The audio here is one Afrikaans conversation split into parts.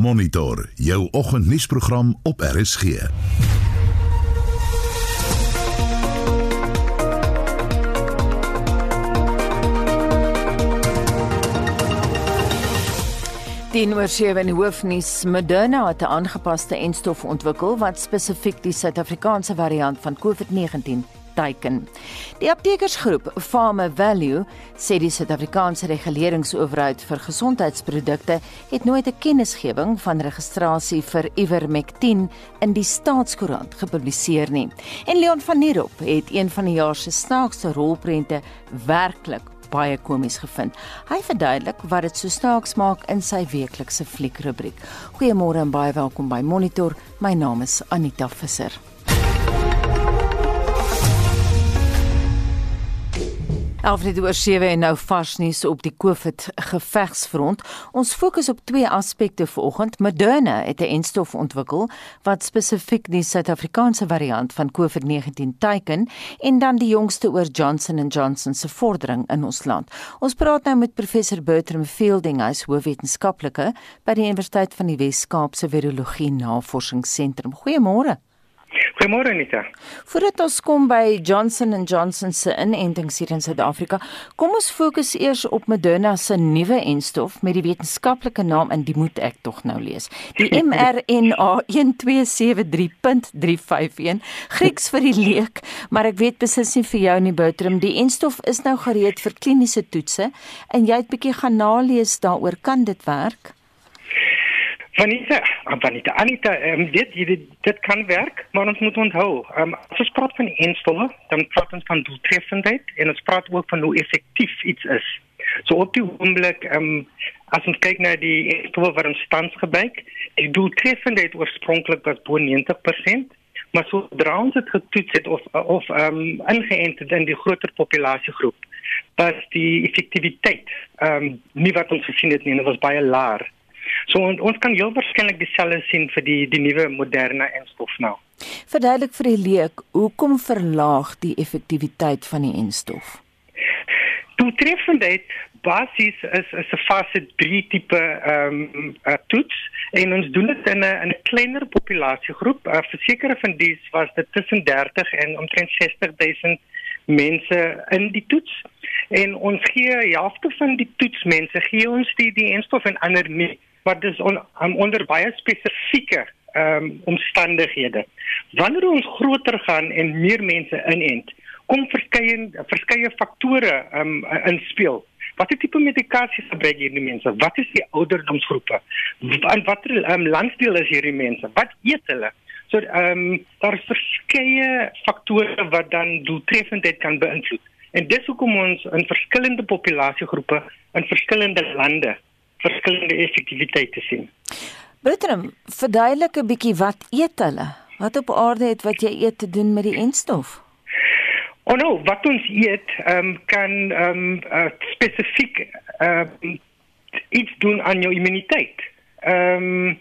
Monitor jou oggendnuusprogram op RSG. Die Noorsewe en hoofnuus Moderna het 'n aangepaste enstof ontwikkel wat spesifiek die Suid-Afrikaanse variant van COVID-19 teiken. Die aptekersgroep Pharma Value sê die Suid-Afrikaanse reguleringsowerheid vir gesondheidsprodukte het nooit 'n kennisgewing van registrasie vir Ivermectin in die staatskoerant gepubliseer nie. En Leon van Merwe het een van die jaar se snaakste rolprente werklik baie komies gevind. Hy verduidelik wat dit so snaaks maak in sy weeklikse fliekrubriek. Goeiemôre en baie welkom by Monitor. My naam is Anita Visser. Alfred oor 7 en nou vars nuus op die COVID gevegsfront. Ons fokus op twee aspekte vanoggend. Moderna het 'n enstof ontwikkel wat spesifiek die Suid-Afrikaanse variant van COVID-19 teiken en dan die jongste oor Johnson & Johnson se vordering in ons land. Ons praat nou met professor Bertram Fielding, hy's hoofwetenskaplike by die Universiteit van die Wes-Kaap se Virologie Navorsingsentrum. Goeiemôre. Goeiemôre Anita. Voordat ons kom by Johnson & Johnson se inentings hier in Suid-Afrika, kom ons fokus eers op Moderna se nuwe enstof met die wetenskaplike naam en die moet ek tog nou lees. Die mRNA 1273.351, Grieks vir die leek, maar ek weet beslis nie vir jou nie Bertram, die enstof is nou gereed vir kliniese toetse en jy het bietjie gaan nalees daaroor kan dit werk? Vanita, Vanita, Anita, um, dit, dit, dit kan werk, maar ons moet onthou, um, als we praten van instellen, dan praten we van doeltreffendheid en ons praten ook van hoe effectief iets is. So op die ogenblik, um, als we kijken naar die instellen waar ons stand gebruikt, die doeltreffendheid oorspronkelijk was boven 90%, maar zodra ons het getoetst het of, of um, ingeënt in die grotere populatiegroep, was die effectiviteit um, niet wat ons gezien het, nie, dat was bijna laag. So on, ons kan heel waarskynlik dieselfde sien vir die die nuwe moderne enstof nou. Verduidelik vir die leek, hoekom verlaag die effektiwiteit van die enstof? Doeltreffendheid basies is is 'n fase 3 tipe ehm um, uh, toets en ons doen dit in 'n in 'n kleiner populasiegroep. Uh, Versekerde van dies was dit tussen 30 en omtrent 60000 mense in die toets. En ons gee helfte van die toetsmense gee ons die die enstof en ander nie maar dis on, um, onder baie spesifieke ehm um, omstandighede. Wanneer ons groter gaan en meer mense inent, kom verskeie verskeie faktore ehm um, inspel. Watter tipe medikasie gebruik hierdie mense? Wat is die ouderdomsgroepe? En watter um, landsdeel is hierdie mense? Wat eet hulle? So ehm um, daar is verskeie faktore wat dan doeltreffendheid kan beïnvloed. En dis hoekom ons in verskillende populasiegroepe in verskillende lande verskillende effektiwiteite sien. Bertram, verduidelik 'n bietjie wat eet hulle? Wat op aarde het wat jy eet te doen met die enstof? Oh no, wat ons eet, ehm um, kan ehm um, uh, spesifiek um, iets doen aan jou immuniteit. Ehm um,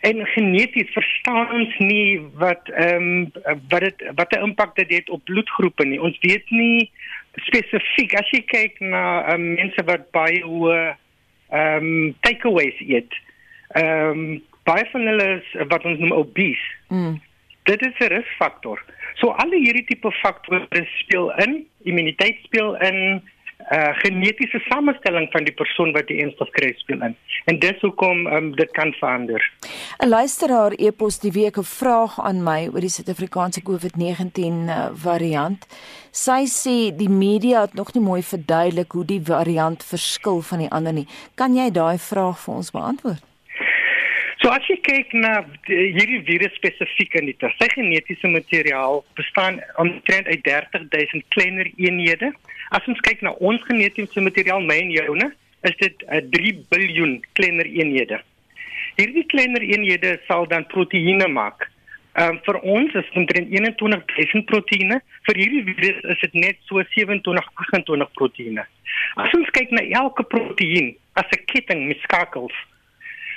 en geneties verstaan ons nie wat ehm um, wat dit wat 'n impak dit het op bloedgroepe nie. Ons weet nie spesifiek as jy kyk na um, mense wat baie hoë ehm um, takeaways eet. Ehm um, baie van hulle is wat ons noem obese. Mm. Dit is 'n risikofaktor. So alle hierdie tipe faktore speel in, immuniteit speel in, uh genetiese samestelling van die persoon wat die enstof kry speel in. En dis hoekom um, dit kan verander. 'n Luisteraar epos die week 'n vraag aan my oor die Suid-Afrikaanse COVID-19 uh, variant. Sy sê die media het nog nie mooi verduidelik hoe die variant verskil van die ander nie. Kan jy daai vraag vir ons beantwoord? So as jy kyk na hierdie virus spesifiek in die sy genetiese materiaal bestaan omtrent uit 30000 kleiner eenhede. As ons kyk na ons genetiese materiaal, my en joune, is dit uh, 3 biljoen kleiner eenhede. Hierdie kleiner eenhede sal dan proteïene maak. Ehm um, vir ons is omtrent 21000 proteïene. Vir hierdie virus is dit net so 27 28 proteïene. As ons kyk na elke proteïen as 'n ketting met skakels.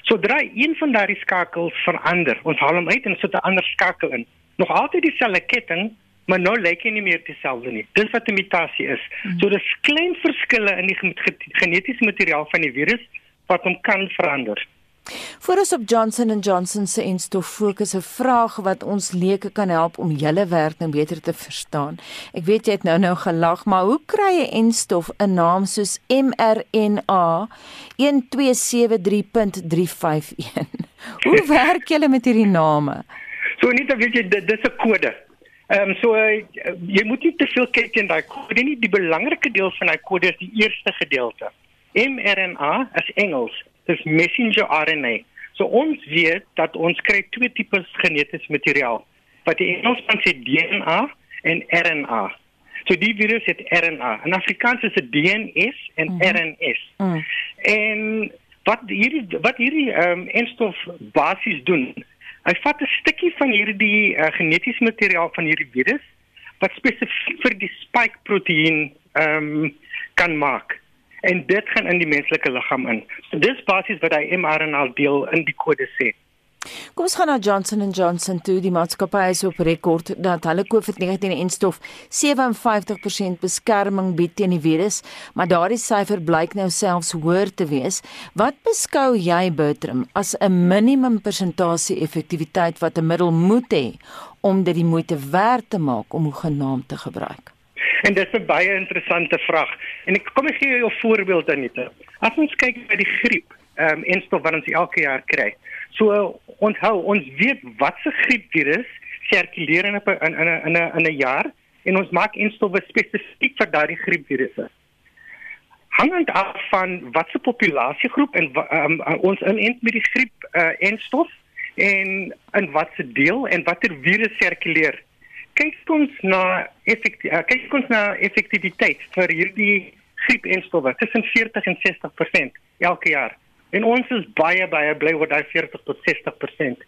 Sodra een van daardie skakels verander, ons haal hom uit en sit 'n ander skakel in. Nog altyd dieselfde ketting, maar nou lyk hy nie meer dieselfde nie. Dis wat 'n mutasie is. Hmm. So dis klein verskille in die genetiese materiaal van die virus wat hom kan verander. Voor ons op Johnson & Johnson se enstof fokus 'n vraag wat ons leuke kan help om julle werk nou beter te verstaan. Ek weet jy het nou nou gelag, maar hoe kry 'n enstof 'n naam soos mRNA 1273.351? Hoe werk julle met hierdie name? So nie dat weet jy dit dis 'n kode. Ehm um, so uh, jy moet nie te veel kyk in daai kode nie. Die belangrike deel van daai kode is die eerste gedeelte. mRNA is Engels dis messenger RNA. So ons weet dat ons kry twee tipes genetiese materiaal. Wat die Engelsman sê DNA en RNA. So die virus het RNA. In Afrikaans is dit DNS en mm -hmm. RNS. Mm. En wat hierdie wat hierdie ehm um, enstof basies doen, hy vat 'n stukkie van hierdie uh, genetiese materiaal van hierdie virus wat spesifiek vir die spike proteïen ehm um, kan maak en dit gaan in die menslike liggaam in. So dis basies wat hy mRNA deel in die kode sê. Kom ons gaan na Johnson & Johnson toe. Die maatskappy is op rekord dat hulle COVID-19-enstof 57% beskerming bied teen die virus, maar daardie syfer blyk nou selfs hoër te wees. Wat beskou jy, Bertram, as 'n minimum persentasie effektiwiteit wat 'n middel moet hê om dit die moeite werd te maak om hoegenaamd te gebruik? En dit is 'n baie interessante vraag. En ek kom ek gee jou 'n voorbeeld Anita. As ons kyk na die griep, ehm um, enstof wat ons elke jaar kry. So onthou, ons weet wat se griepvirus sirkuleer in 'n in 'n in 'n in 'n jaar en ons maak enstof spesifiek vir daardie griepvirusse. Hangend af van watse populasiegroep en um, ons inent met die griep uh, enstof en in watse deel en watter virus sirkuleer kyk ons na effektief uh, kyk ons na effektiwiteit vir hierdie griepenstowwe tussen 40 en 60% elke jaar. En ons is baie baie bly oor daai 40 tot 60%.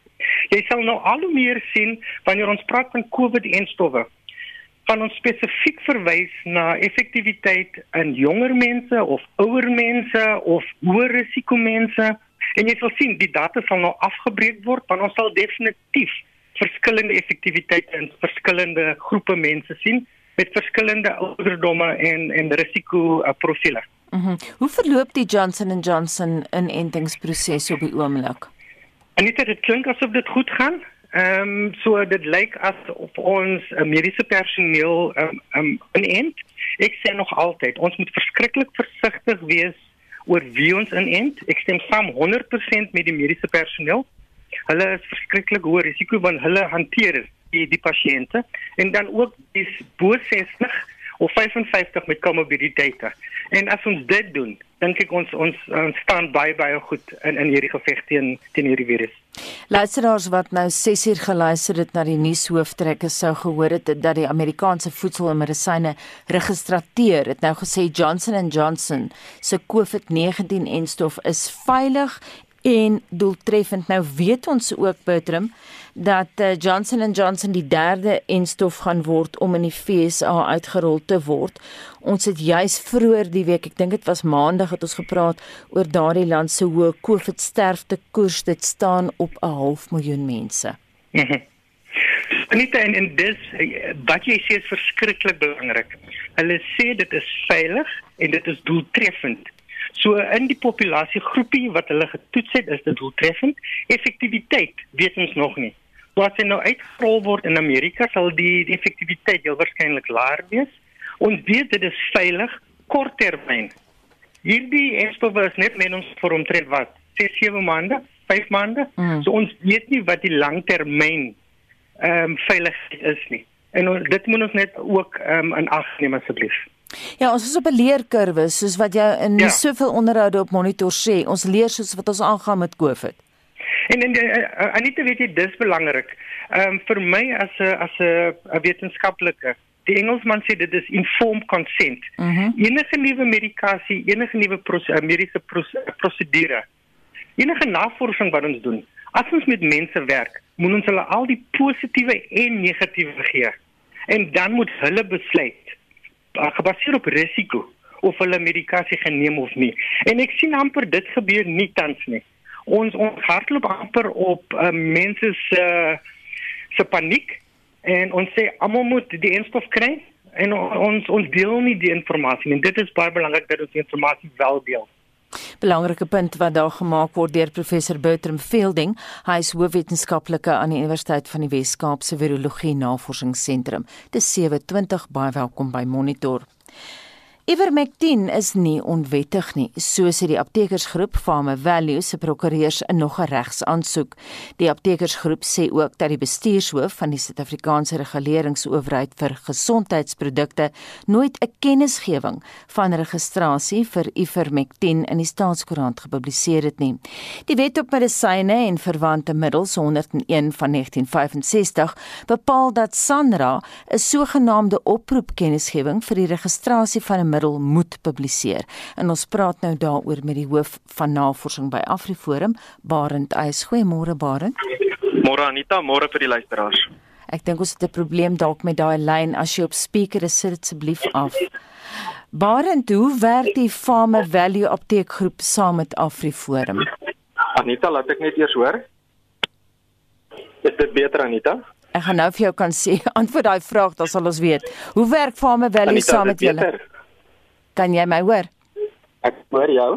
Jy sal nou al hoe meer sien wanneer ons praat van COVID-enstowwe van ons spesifiek verwys na effektiwiteit in jonger mense of ouer mense of hoë risiko mense. En jy sal sien die data sal nou afgebreek word want ons sal definitief verskillende effektiwiteite in verskillende groepe mense sien met verskillende ouderdomme en en risiko uh, profile. Mm Hoe verloop die Johnson & Johnson inentingsproses op die oomblik? En dit het klink asof dit goed gaan. Ehm um, so dit lyk asof ons uh, mediese personeel ehm um, um, inent. Ek sê nog altyd, ons moet verskriklik versigtig wees oor wie ons inent. Ek stem saam 100% met die mediese personeel hulle is verskriklik hoë risiko want hulle hanteer die die pasiënte en dan ook dis bo 60 of 55 met komorbiditeite. En as ons dit doen, dink ek ons ons, ons staan baie baie goed in in hierdie geveg teen teen hierdie virus. Luisteraars wat nou 6 uur geluister het na die nuushooftrekke sou gehoor het dat die Amerikaanse Voedsel en Medisyne Registrateur het nou gesê Johnson & Johnson se COVID-19-enstof is veilig en doeltreffend. Nou weet ons ook Bertram dat uh, Johnson & Johnson die derde enstof gaan word om in die FSA uitgerol te word. Ons het juis vroeër die week, ek dink dit was maandag het ons gepraat oor daardie land se hoë COVID sterfte koers. Dit staan op 'n half miljoen mense. Anita en, en dis wat jy sê is verskriklik belangrik. Hulle sê dit is veilig en dit is doeltreffend. So in die populasiegroepie wat hulle getoets het, is dit doeltreffend. Effektiwiteit weet ons nog nie. Wat se nou uitgerol word in Amerika sal die, die effektiwiteit heel waarskynlik laer wees. Ons weet dit is veilig korttermyn. Hierdie enstowwe is net men ons vir omtrent wat 6 7 maande, 5 maande. Mm. So ons weet nie wat die langtermyn ehm um, veiligheid is nie. En dit moet ons net ook ehm um, in ag neem asseblief. Ja, ons is op 'n leerkurwe soos wat jy in ja. soveel onderhoude op monitor sê. Ons leer soos wat ons aangaan met COVID. En en uh, Anita weet jy dis belangrik. Ehm um, vir my as 'n as 'n wetenskaplike, die Engelsman sê dit is informed consent. Mm -hmm. Enige nuwe medikasie, enige nuwe mediese prosedure, enige navorsing wat ons doen, as ons met mense werk, moet ons hulle al die positiewe en negatiewe gee. En dan moet hulle besluit gebaseer op risiko of hulle medikasie geneem of nie. En ek sien amper dit gebeur nie tans nie. Ons ons hardloop amper op uh, mense se uh, se paniek en ons sê almal moet die enstof kry en ons ons deel nie die inligting en dit is baie belangrik dat ons die inligting wel deel. Belangrike punt wat daar gemaak word deur professor Bertram Fielding, hy is hoofwetenskaplike aan die Universiteit van die Wes-Kaap se Virologie Navorsingsentrum. Dis 7:20 baie welkom by Monitor. Ivermectin is nie onwettig nie, so sê die aptekersgroep Pharma Value se prokureurs in nog 'n regsaansoek. Die aptekersgroep sê ook dat die bestuurshoof van die Suid-Afrikaanse Reguleringsowerheid vir Gesondheidsprodukte nooit 'n kennisgewing van registrasie vir Ivermectin in die staatskoerant gepubliseer het nie. Die Wet op Medisyne en Verwante Middels 101 van 1965 bepaal dat SANRA 'n sogenaamde oproepkennisgewing vir die registrasie van 'n middel moet publiseer. En ons praat nou daaroor met die hoof van navorsing by AfriForum, Barend Eys. Goeiemôre Barend. Môre Anita, môre vir die luisteraars. Ek dink ons het 'n probleem dalk met daai lyn. As jy op speaker is, sit asseblief af. Barend, hoe werk die Farmer Value Apteekgroep saam met AfriForum? Anita, laat ek net eers hoor. Is dit beter Anita? Ek gaan nou vir jou kan sê antwoord daai vraag, dan sal ons weet. Hoe werk Farmer Value Anita, saam met julle? beter? Kan jy my hoor? Ek hoor jou.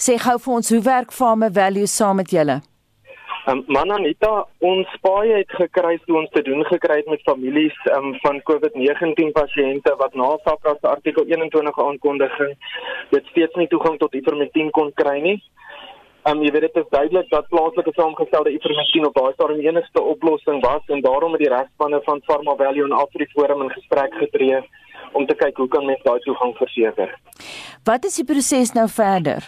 Sê gou vir ons, hoe werk Farmer Value saam met julle? Um, man Anita, ons paai het gekry toe ons te doen gekry het met families um, van COVID-19 pasiënte wat na SAPRA se artikel 21 aankondiging dit steeds nie toegang tot ivermectin kon kry nie. Um, jy weet dit is duidelik dat plaaslike saamgestelde ivermectin op daai stadium die enigste oplossing was en daarom het die regspanne van Pharma Value en AfriForum in gesprek getree om te kyk hoe kan mens daai toegang verseker. Wat is die proses nou verder?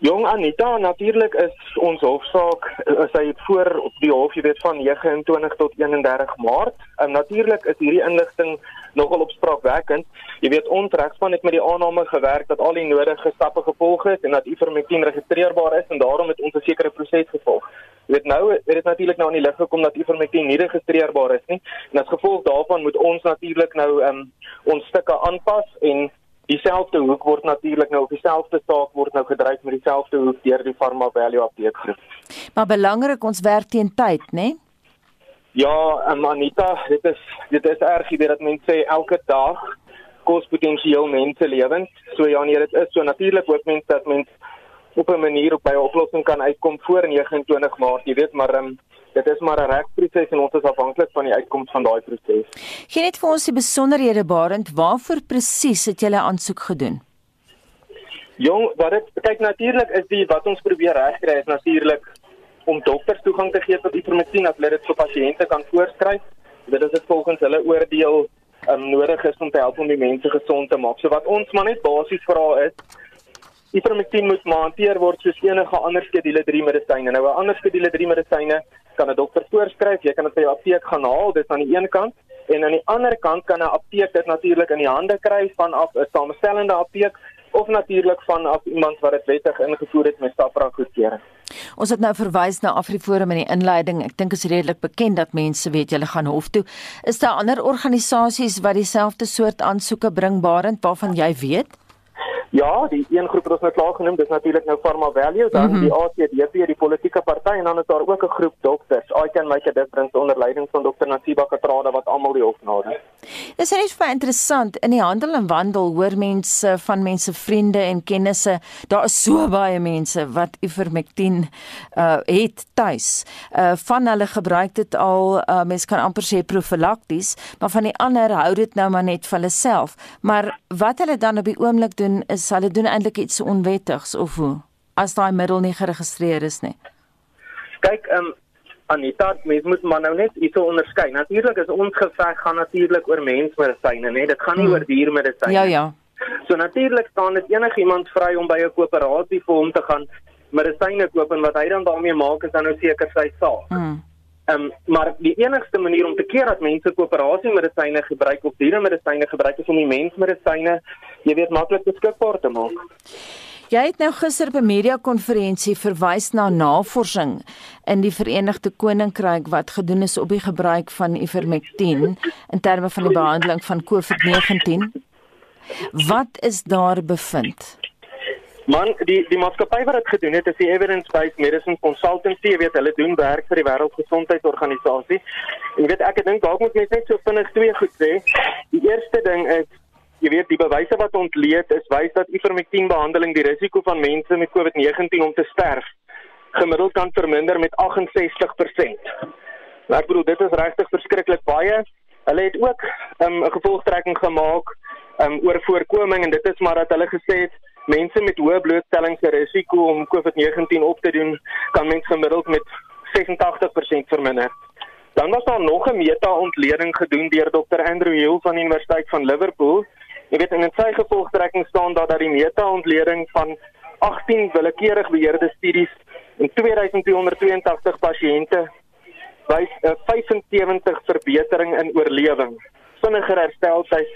Jong Anita, natuurlik is ons hofsaak is hy voor op die hof, jy weet van 29 tot 31 Maart. En natuurlik is hierdie inligting nogal opspraakwekkend. Jy weet ons regspan het met die aanname gewerk dat al die nodige stappe gevolg is en dat Ivermectin registreerbaar is en daarom het ons 'n sekere proses gevolg. Jy weet nou het dit natuurlik nou aan die lig gekom dat Ivermectin nie registreerbaar is nie. En as gevolg daarvan moet ons natuurlik nou um, ons stukke aanpas en dieselfde hoek word natuurlik nou op dieselfde saak word nou gedryf met dieselfde hoek deur die Pharma Value apteekgroep. Maar belangrik ons werk teen tyd, né? Nee? Ja, um, Anita, dit is dit is erg weet dat mense sê elke dag kos potensieel mense lewens. So ja, nee, dit is so natuurlik hoop mense dat mense op 'n manier op by 'n oplossing kan uitkom voor 29 Maart, jy weet, maar um, dit is maar 'n regsproses en ons is afhanklik van die uitkoms van daai proses. Gee net vir ons die besonderhede barend, waarvoor presies het julle aansoek gedoen? Jong, wat dit kyk natuurlik is die wat ons probeer regkry is natuurlik om dokters toegang te gee tot ivermectin as hulle dit vir pasiënte kan voorskryf. Dit is dit volgens hulle oordeel um, nodig is om te help om die mense gesond te maak. So wat ons maar net basies vra is Ivermectin moet maar hanteer word soos enige ander skedule 3 medisyne. Nou 'n ander skedule 3 medisyne kan 'n dokter voorskryf. Jy kan dit by jou apteek gaan haal, dit aan die een kant en aan die ander kant kan 'n apteek dit natuurlik in die hande kry vanaf 'n samestellende apteek of natuurlik vanaf iemand wat dit wettig ingevoer het met SAPRA goedkeuring. Ons het nou verwys na AfriForum in die inleiding. Ek dink is redelik bekend dat mense weet julle gaan hof toe. Is daar ander organisasies wat dieselfde soort aansoeke bring barend waarvan jy weet? Ja, die een groep wat ons nou klaar genoem, dis natuurlik nou Pharma Value, dan mm -hmm. die ACDP, die politieke party en dan is daar ook 'n groep dokters, I Can Make a Difference onder leiding van Dr. Nasiba Katrada wat almal die hof nader. Dis net baie interessant in die handel en wandel hoor mense van mense vriende en kennisse, daar is so baie mense wat Ivermectin uh het tuis. Uh van hulle gebruik dit al, uh mense kan amper sê profylakties, maar van die ander hou dit nou maar net vir hulle self. Maar wat hulle dan op die oomblik doen is is hulle doen eintlik iets onwettigs of hoe as daai middel nie geregistreer is nie. Kyk, ehm um, Anita, mens moet maar nou net iets onderskei. Natuurlik is ons geveg gaan natuurlik oor mensmedisyne, né? Dit gaan nie hmm. oor diermedisyne. Ja, ja. So natuurlik staan dit enigiemand vry om by 'n koöperasie vir hom te gaan medisyne koop en wat hy dan daarmee maak is dan nou seker sy saak. Hmm. Ehm um, maar die enigste manier om te keer dat mense koöperasie medisyne gebruik of dieremedisyne gebruik is om die mensmedisyne jy weet maklik beskikbaar te maak. Jy het nou gister 'n media konferensie verwys na navorsing in die Verenigde Koninkryk wat gedoen is op die gebruik van Ivermectin in terme van die behandeling van COVID-19. Wat is daar bevind? Man, die die maatskappy wat dit gedoen het is die Evidence Based Medicine Consultancy, jy weet hulle doen werk vir die Wêreldgesondheidsorganisasie. Jy weet ek dink dalk moet mense net so vinnig twee goed sê. Die eerste ding is jy weet die bewyse wat ontleed is wys dat ivermectin behandeling die risiko van mense met COVID-19 om te sterf gemiddeld kan verminder met 68%. Nou ek bedoel dit is regtig verskriklik baie. Hulle het ook um, 'n um, gevolgtrekking gemaak um, oor voorkoming en dit is maar dat hulle gesê het mense met hoë blootstellingsrisiko om COVID-19 op te doen kan mens gemiddeld met 86% verminder. Dan was daar nog 'n meta-ontleding gedoen deur Dr Andrew Hill van die Universiteit van Liverpool. Jy weet in sy gevolgtrekking staan daar dat die meta-ontleding van 18 willekeurig beheerde studies en 2282 pasiënte wys 'n 75 verbetering in oorlewing, vinniger hersteltyd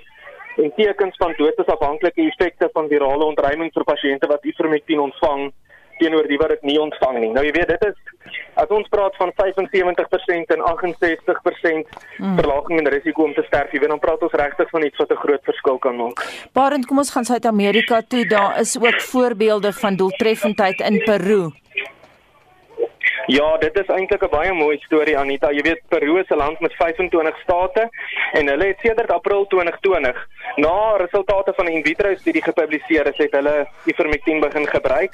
en tekens van doodsafhanklike effekte van virale ontruiming vir pasiënte wat ivermectin ontvang teenoor die wat dit nie ontvang nie. Nou jy weet dit is as ons praat van 75% en 68% hmm. verlaging in risiko om te sterf, jy weet dan praat ons regtig van iets wat 'n groot verskil kan maak. Parent, kom ons gaan Suid-Amerika toe. Daar is ook voorbeelde van doeltreffendheid in Peru. Ja, dit is eintlik 'n baie mooi storie Anita. Jy weet Peru is 'n land met 25 state en hulle het sedert April 2020 na resultate van 'n in vitro studie gepubliseer is, het hulle ivermectin begin gebruik.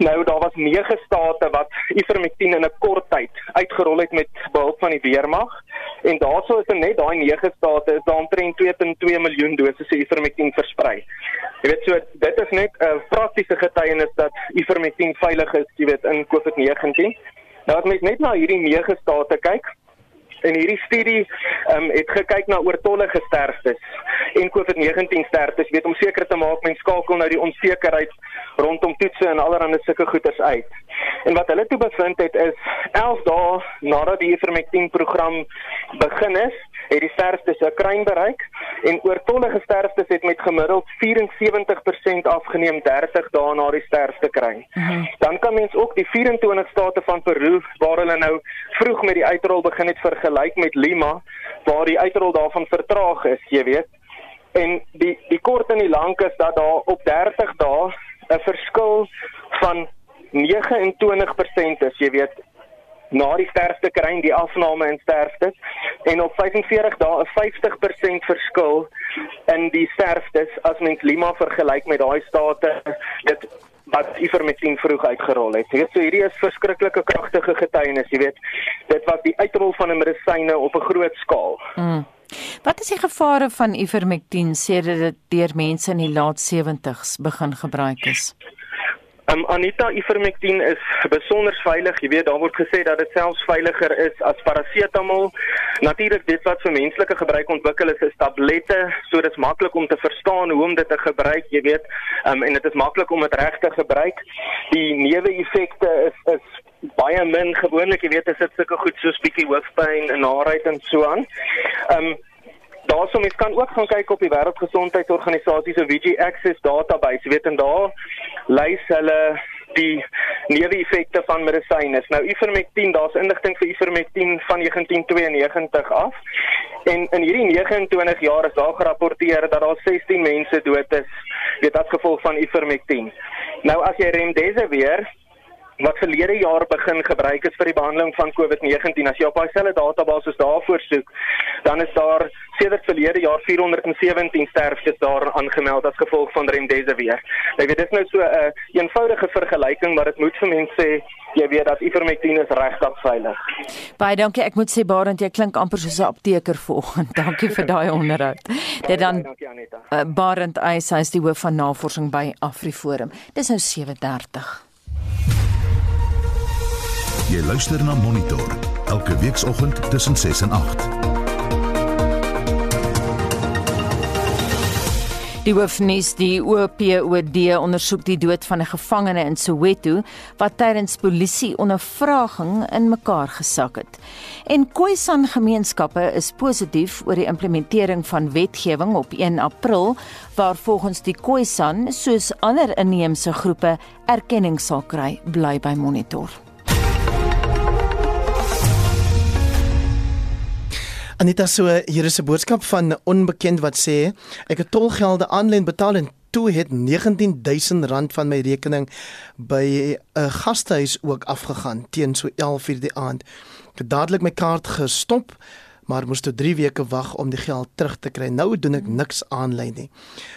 Nou daar was 9 state wat ivermectin in 'n kort tyd uitgerol het met behulp van die weermag en daaroor is er net daai 9 state is daar omtrent 2.2 miljoen doses ivermectin versprei. Jy weet so dit is net 'n uh, praktiese getuienis dat ivermectin veilig is, jy weet in COVID-19. Nou as mens net na hierdie 9 state kyk, En hierdie studie um, het gekyk na oortollige sterftes en COVID-19 sterftes, weet om seker te maak mens skakel nou die onsekerheid rondom toetse en allerlei sulke goeters uit. En wat hulle toe bevind het is 11 dae nadat die ivermectin program begin is, het die sterftes 'n kruin bereik en oortollige sterftes het met gemiddeld 74% afgeneem 30 dae na die sterfte kruin. Mhm. Dan kan mens ook die 24 state van Peru waar hulle nou vroeg met die uitrol begin het vergelyk met Lima waar die uitrol daarvan vertraag is, jy weet. En die die kort en die lank is dat daar op 30 dae 'n verskil van 29% is, jy weet, na die sterfte kry die afname in sterftes en op 45 dae 'n 50% verskil in die sterftes as mens Lima vergelyk met daai state dit wat ivermectin vroeg uitgerol het. Jy weet so hierdie is verskriklike kragtige getuienis, jy weet. Dit was die uitrol van 'n medisyne op 'n groot skaal. Mm. Wat is die gevare van ivermectin sê dit deur mense in die laat 70's begin gebruik is? Um, Anita ivermectin is besonder veilig. Jy weet, daar word gesê dat dit selfs veiliger is as parasetamol. Natuurlik dit wat vir menslike gebruik ontwikkel is, is tablette, so dit is maklik om te verstaan hoe om dit te gebruik, jy weet. Um, en dit is maklik om dit reg te gebruik. Die neeweffekte is is baie min gewoonlik, jy weet, as dit sulke goed soos bietjie hoofpyn en naait en so aan. Ehm um, daarso mens kan ook gaan kyk op die wêreldgesondheidsorganisasie se WG Access database weet en daar lys hulle die neeweffekte van medisyne. Nou ivermectin, daar's inligting vir ivermectin van 1992 af. En in hierdie 29 jaar is daar gerapporteer dat daar 16 mense dood is weet as gevolg van ivermectin. Nou as jy remdesivir wat verlede jaar begin gebruik is vir die behandeling van COVID-19. As jy op daai selfde database daarvoor soek, dan is daar sedert verlede jaar 417 sterftes daar aangemeld as gevolg van remdesivir. Jy weet dis nou so 'n uh, eenvoudige vergelyking, maar dit moet vir mense sê jy weet dat ivermectin is regtig veilig. Baie dankie. Ek moet sê Barend, jy klink amper soos 'n apteker vanoggend. Dankie vir daai onderhoud. Dit dan Dankie Aneta. Uh, Barend Eis, hy is die hoof van navorsing by AfriForum. Dis nou 7:30. Jy luister na Monitor elke weekoggend tussen 6 en 8. Die hoofnuus die OPOD ondersoek die dood van 'n gevangene in Soweto wat tydens polisie ondervraging in mekaar gesak het. En Khoisan gemeenskappe is positief oor die implementering van wetgewing op 1 April waar volgens die Khoisan soos ander inheemse groepe erkenning sal kry bly by monitor. Anita so hier is 'n boodskap van onbekend wat sê ek het tolgelde aanlyn betaal en toe het 19000 rand van my rekening by 'n gastehuis ook afgegaan teen so 11:00 die aand. Ek het dadelik my kaart gestop maar moes toe 3 weke wag om die geld terug te kry. Nou doen ek niks aanlyn nie.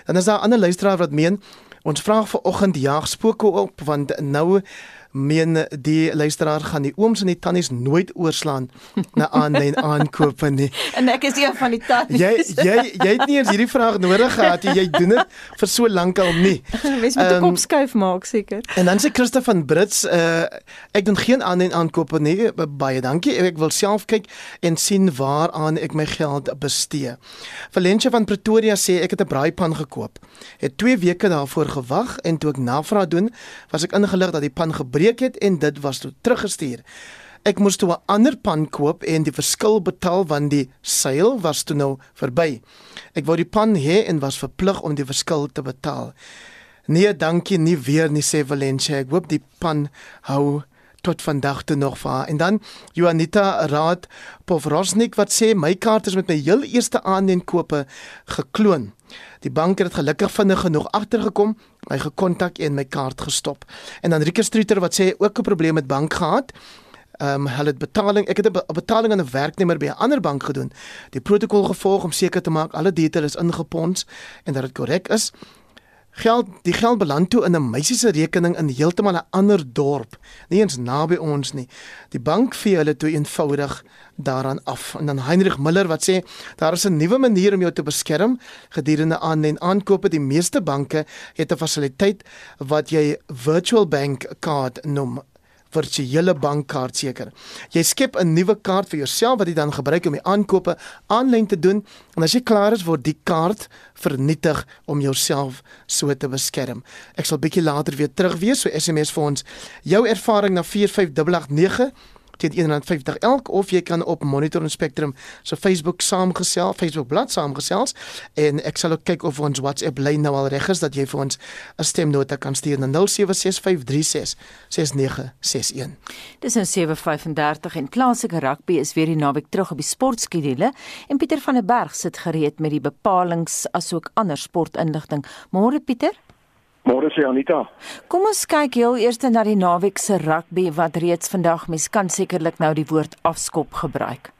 Dan is daar 'n ander luisteraar wat meen ons vra vanoggend jaag spooke op want nou meen die luisteraar gaan die ooms en die tannies nooit oorslaan na aanlyn aankope nie. En ek is een van die tannies. Jy jy jy het nie eens hierdie vraag nodig gehad jy, jy doen dit vir so lank al nie. Mens moet 'n um, kop skuif maak seker. En dan sê Christa van Brits, uh, ek doen geen aanlyn aankope nie. Baie dankie. Ek wil self kyk en sien waaraan ek my geld bestee. Valentia van Pretoria sê ek het 'n braaipan gekoop. Het 2 weke daarvoor gewag en toe ek navraag doen, was ek ingelig dat die pan gebreek gebreek het en dit was toe teruggestuur. Ek moes toe 'n ander pan koop en die verskil betaal want die seil was toe nou verby. Ek wou die pan hê en was verplig om die verskil te betaal. Nee, dankie nie weer nie sê Valencia. Ek hoop die pan hou tot vandag toe nog vir en dan Juanita Raad Povrosnik wat sê my kaart is met my heel eerste aanneemkope gekloon. Die bank het gelukkig vinnig genoeg agtergekom, my gekontak en my kaart gestop. En dan Rieke Streeter wat sê ook 'n probleem met bank gehad. Ehm um, hulle het betaling, ek het 'n betaling aan 'n werknemer by 'n ander bank gedoen. Die protokol gevolg om seker te maak alle details is ingepons en dat dit korrek is. Geld, die geld beland toe in 'n meisie se rekening in heeltemal 'n ander dorp, nie eens naby ons nie. Die bank vee hulle toe eenvoudig daaraan af. En dan Heinrich Miller wat sê daar is 'n nuwe manier om jou te beskerm gedurende aanlyn aankope. Die meeste banke het 'n fasiliteit wat jy virtual bank card noem virtuele bankkaart seker. Jy skep 'n nuwe kaart vir jouself wat jy dan gebruik om die aankope aanlyn te doen en as jy klaar is word die kaart vernietig om jouself so te beskerm. Ek sal bietjie later weer terug wees so SMS vir ons jou ervaring na 45889 teen 150 elk of jy kan op Monitor en Spectrum se so Facebook saamgesel, Facebook bladsy saamgesels en ek sal ook kyk of ons WhatsApp lyn nou al reg is dat jy vir ons 'n stemnota kan stuur na 0765366961. Dis nou 7:35 en plaaslike rugby is weer die naweek terug op die sportskedule en Pieter van der Berg sit gereed met die bepalinge asook ander sportinligting. Môre Pieter Môre sê Anita. Kom ons kyk heel eers na die naweek se rugby wat reeds vandag mens kan sekerlik nou die woord afskop gebruik.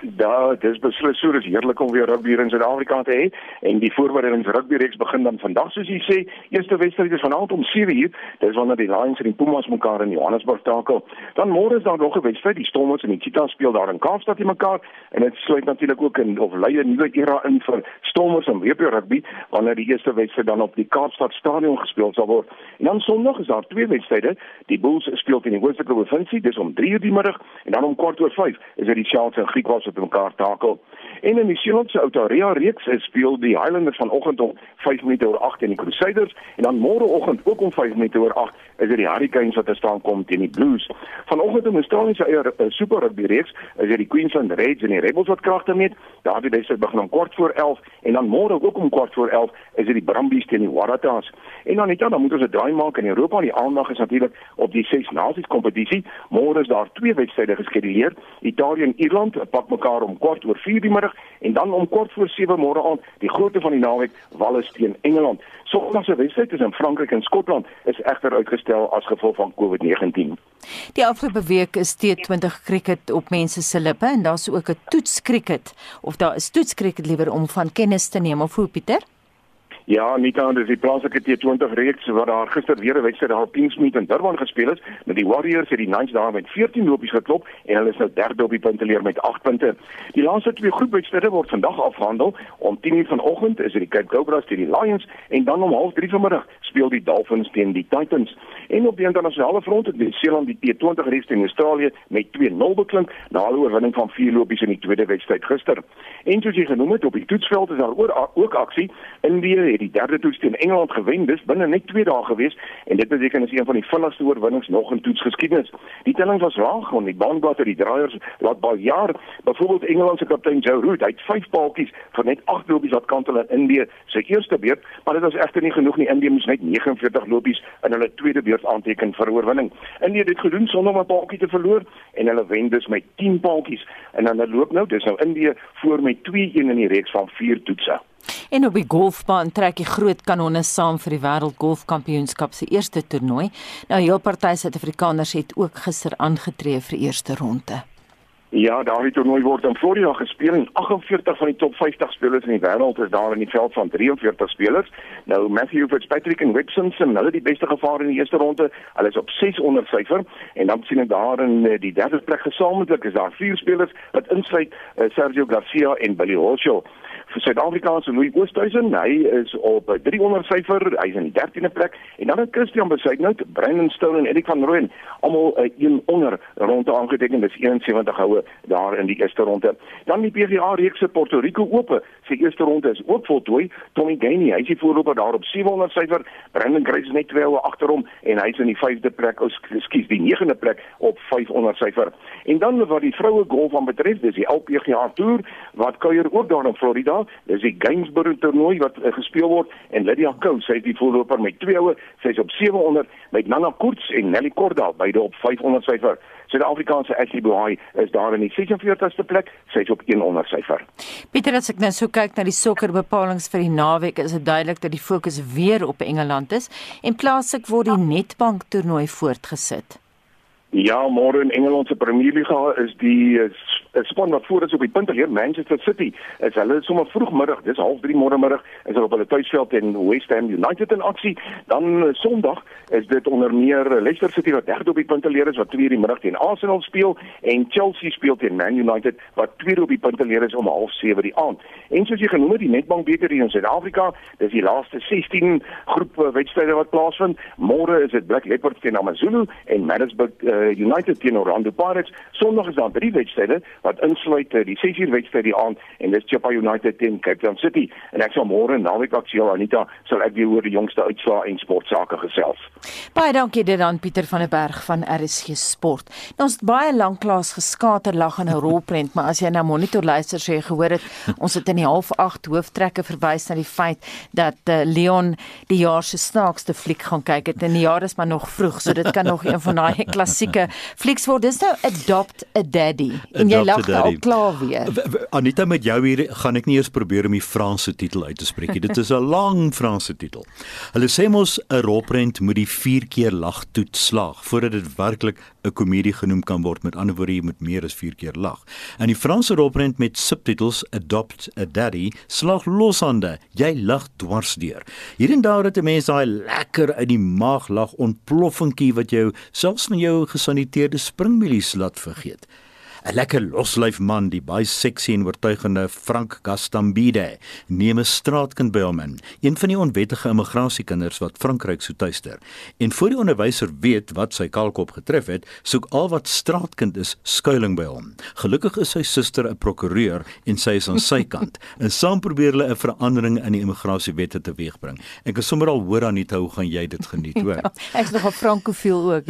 Ja, dis beslis so, dis heerlik om weer rugby hier in Suid-Afrika te hê en die voorbereidings rugby reeks begin dan vandag soos jy sê, eerste wedstryd is vanaand om 7uur. Dis wanneer die Lions en die Pumas mekaar in Johannesburg takel. Dan môre is daar nog 'n wedstryd, die Stormers en die Cheetahs speel daar in Kaapstad teen mekaar en dit sluit natuurlik ook in of lei 'n nuwe era in vir Stormers en WP rugby wanneer die eerste wedstryd dan op die Kaapstad stadion gespeel sal word. En dan Sondag is daar twee wedstryde. Die Bulls speel teen die Hoofstuk Provinsie, dis om 3uur die middag en dan om kwart oor 5 is dit die Sharks en Griekwas wat mekaar takel. En in die Seelandse Outaria reeks speel die Highlanders vanoggend om 5 minute oor 8 teen die Crusaders en dan môreoggend ook om 5 minute oor 8 is dit die Hurricanes wat te staan kom teen die Blues. Vanoggend in die Australiese eie uh, Super Rugby reeks is dit die Queensland Reds en die Rebels wat kragte meet. Daardie wedstryd begin om kwart voor 11 en dan môre ook om kwart voor 11 is dit die Brumbies teen die Waratahs. En dan net dan moet ons 'n draai maak in Europa. Die aandag is natuurlik op die Ses Nasions kompetisie. Môre is daar twee wedstryde geskeduleer. Italië en Ierland pak mekaar om kwart oor 4 die middag en dan om kwart voor 7 môre aand die grootte van die naweek Wales teen Engeland. Sondag se wedstryd in Frankryk en Skotland is egter uitgestel as gevolg van COVID-19. Die afgelope week is T20 cricket op mense se lippe en daar's ook 'n toets cricket of daar is toets cricket liewer om van kennis te neem of hoe Pieter? Ja, dan dis die plaaslike T20 reeks wat daar gister weer 'n wedstryd daar op Kingsmead in Durban gespeel is. Met die Warriors het die Knights daar met 14 lopies geklop en hulle is nou derde op die punteleer met 8 punte. Die laaste twee groepwedstryde word vandag afgehandel. Om 10:00 vanoggend is dit die Cape Cobras teen die Lions en dan om 0:30 vanmiddag speel die Dolphins teen die Titans. En op die internasionale front het Nieu-Seeland die T20 reeks teen Australië met 2-0 beklink na 'n oorwinning van 4 lopies in die tweede wedstryd gister. En soos jy genoem het op die toetsveld is daar ook aksie. Indië het die derde toets teen Engeland gewen. Dis binne net 2 dae gewees en dit beteken is een van die vinnigste oorwinnings nog in toetsgeskiedenis. Die telling was laag want die baanblatter die draaiers laat baie jaar. Byvoorbeeld Engeland se kaptein Joe Root, hy het 5 paaltjies vir net 8 lopies wat kantel in Indië se eerste beurt, maar dit was egter nie genoeg nie. Indië moes net 49 lopies in hulle tweede beurt aanteken vir oorwinning. Indië het dit gedoen sonder om 'n paaltjie te verloor en hulle wen dus met 10 paaltjies. En dan loop nou, dis nou Indië voor met 2-1 in die reeks van 4 toetse. En op die golfbaan trek die groot kanonne saam vir die wêreld golfkampioenskap se eerste toernooi. Nou heel party Suid-Afrikaners het ook gister aangetree vir eerste ronde. Ja, daardie toernooi word in Florida gespeel en 48 van die top 50 spelers in die wêreld is daar in die veld van 43 spelers. Nou Matthew Fitzpatrick en Webb Simpson, hulle die beste gevaar in die eerste ronde. Hulle is op 600 syfer en dan sien ek daar in eh, die derde plek gesamentlik is daar vier spelers wat insluit uh, Sergio Garcia en Billy Horschel vir Suid-Afrikaanse Louis Oosthuizen. Hy is op 300 syfer, hy is in die 13de plek en dan het Christian Besuitnout, Brandon Stone en Erik van Rooyen almal 'n uh, een onder ronde aangeteken. Dis 71 houe daar in die eerste ronde. Dan die PGA reeks se Puerto Rico Ope. Sy eerste ronde is ook voltooi. Tommy Gainey, hy is die voorloper daar op 700 syfer. Brandon Grace is net twee houe agter hom en hy is in die 5de plek, ou skuis, die 9de plek op 500 syfer. En dan wat die vroue golf aan betref, dis die LPGA Tour wat kuier ook daar in Florida Dis die Gainsborough toernooi wat uh, gespeel word en Lydia Ko, sy is die voorloper met twee houe, sy's op 700 met Nana Koorts en Nelly Korda beide op 500 syfer. Suid-Afrikaanse Ashley Buhai is daar in die 46ste plek, sy's op 100 syfer. Pieter, as ek nou so kyk na die sokkerbepalings vir die naweek, is dit duidelik dat die fokus weer op Engeland is en plaaslik word die Netbank toernooi voortgesit. Ja, môre in Engeland se Premier Liga is die is span wat voor is op die punt hier Manchester City. Is hulle sommer vroegmiddag, dis 0:30 môre middag, is hulle op hulle tuisveld teen West Ham United in aksie. Dan uh, Sondag is dit onder meer Leicester City wat derde op die punte leer is wat 2:00 die middag teen Arsenal speel en Chelsea speel teen Man United wat tweede op die punte leer is om 0:30 die aand. En soos jy genoem het, die Nedbank beker hier in Suid-Afrika, dis die laaste 16 groep wedstryde wat plaasvind. Môre is dit Black Leopards teen AmaZulu en Maritzburg uh, uh, United teen Orlando Pirates. Sondag is daar drie wedstryde wat insluit uh, die 6uur wedstryd die aand en dis Chippa United teen Cape Town City. En ek sal môre naweek aktueel Anita sal ek weer oor die jongste uitslae en sportsaake gesels. Baie dankie dit aan Pieter van der Berg van RSG Sport. Nou, ons het baie lanklaas geskater lag in 'n rolprent, maar as jy na monitor luister sê jy gehoor het ons het in die half 8 hooftrekke verwys na die feit dat uh, Leon die jaar se snaakste fliek gaan kyk het en die jaar is maar nog vroeg, so dit kan nog een van daai klassieke klassieke flieks word. Dis nou Adopt a Daddy. En jy lag al klaar weer. Anita met jou hier gaan ek nie eers probeer om die Franse titel uit te spreek nie. Dit is 'n lang Franse titel. Hulle sê mos 'n rolprent moet die 4 keer lag toets slaag voordat dit werklik 'n komedie genoem kan word. Met ander woorde, jy moet meer as 4 keer lag. En die Franse rolprent met subtitels Adopt a Daddy slaag loshande. Jy lag dwarsdeur. Hier en daar het 'n mens daai lekker uit die maag lag ontploffingkie wat jou selfs met jou gesaniteerde springmielies laat vergeet. 'n lekker loslyf man, die baie seksie en oortuigende Frank Gastambide, neem 'n straatkind by hom in, een van die onwettige immigrasiekinders wat Frankryk so tuister. En voor die onderwyser weet wat sy kalkop getref het, soek al wat straatkind is skuilings by hom. Gelukkig is sy suster 'n prokureur en sy is aan sy kant. En saam probeer hulle 'n verandering in die immigrasiewette teweegbring. Ek is sommer al hoor aan dit hoe gaan jy dit geniet, hoor. Ja, ek's nog 'n frankofiel ook.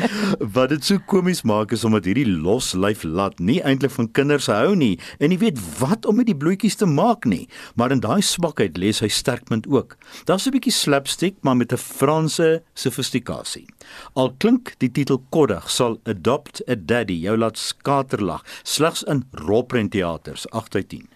wat dit so komies maak is omdat hierdie loslyf laat nie eintlik van kinders hou nie en nie weet wat om met die bloetjies te maak nie, maar in daai swakheid lê sy sterkpunt ook. Daar's 'n bietjie slapstick, maar met 'n Franse sofistikasie. Al klink die titel koddig, sal Adopt a Daddy jou laat skaterlag slegs in rolprentteaters 8 uit 10.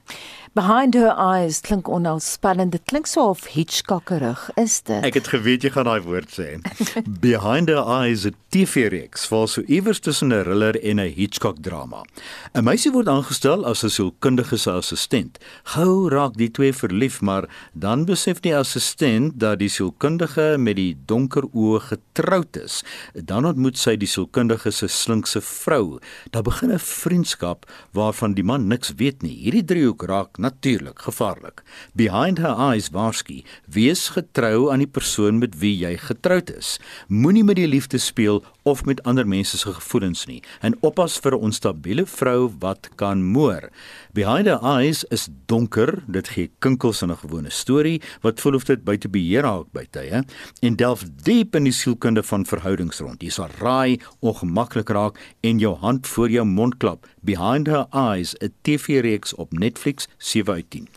Behind her eyes klink onalspannend. Dit klink so of Hitchcockerig, is dit? Ek het geweet jy gaan daai woord sê. Behind her eyes 'n TV-reeks val so iewers tussen 'n thriller en 'n Hitchcock drama. 'n Meisie word aangestel as 'n sielkundige se assistent. Gou raak die twee verlief, maar dan besef die assistent dat die sielkundige met die donker oë getroud is. Dan ontmoet sy die sielkundige se slinkse vrou. Daar begin 'n vriendskap waarvan die man niks weet nie. Hierdie driehoek raak natuurlik gevaarlik. Behind her eyes waarsku: wees getrou aan die persoon met wie jy getroud is. Moenie met die liefde speel of met ander mense se gevoelens nie en oppas vir 'n onstabiele vrou wat kan moer. Behind her eyes is donker, dit gee kinkels in 'n gewone storie wat voel of dit buite beheer raak by tye en delf diep in die sielkunde van verhoudings rond. Jy sal raai, ongemaklik raak en jou hand voor jou mond klap. Behind her eyes, 'n TV-reeks op Netflix 7 uit 10.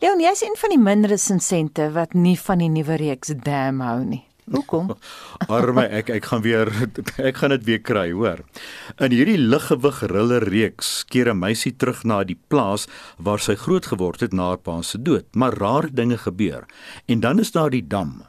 Leon, jy's een van die min resensente wat nie van die nuwe reeks Damn hou nie. Hoekom? Arme ek ek gaan weer ek gaan dit weer kry, hoor. In hierdie liggewig riller reeks keer 'n meisie terug na die plaas waar sy groot geword het na haar pa se dood, maar rare dinge gebeur. En dan is daar die dam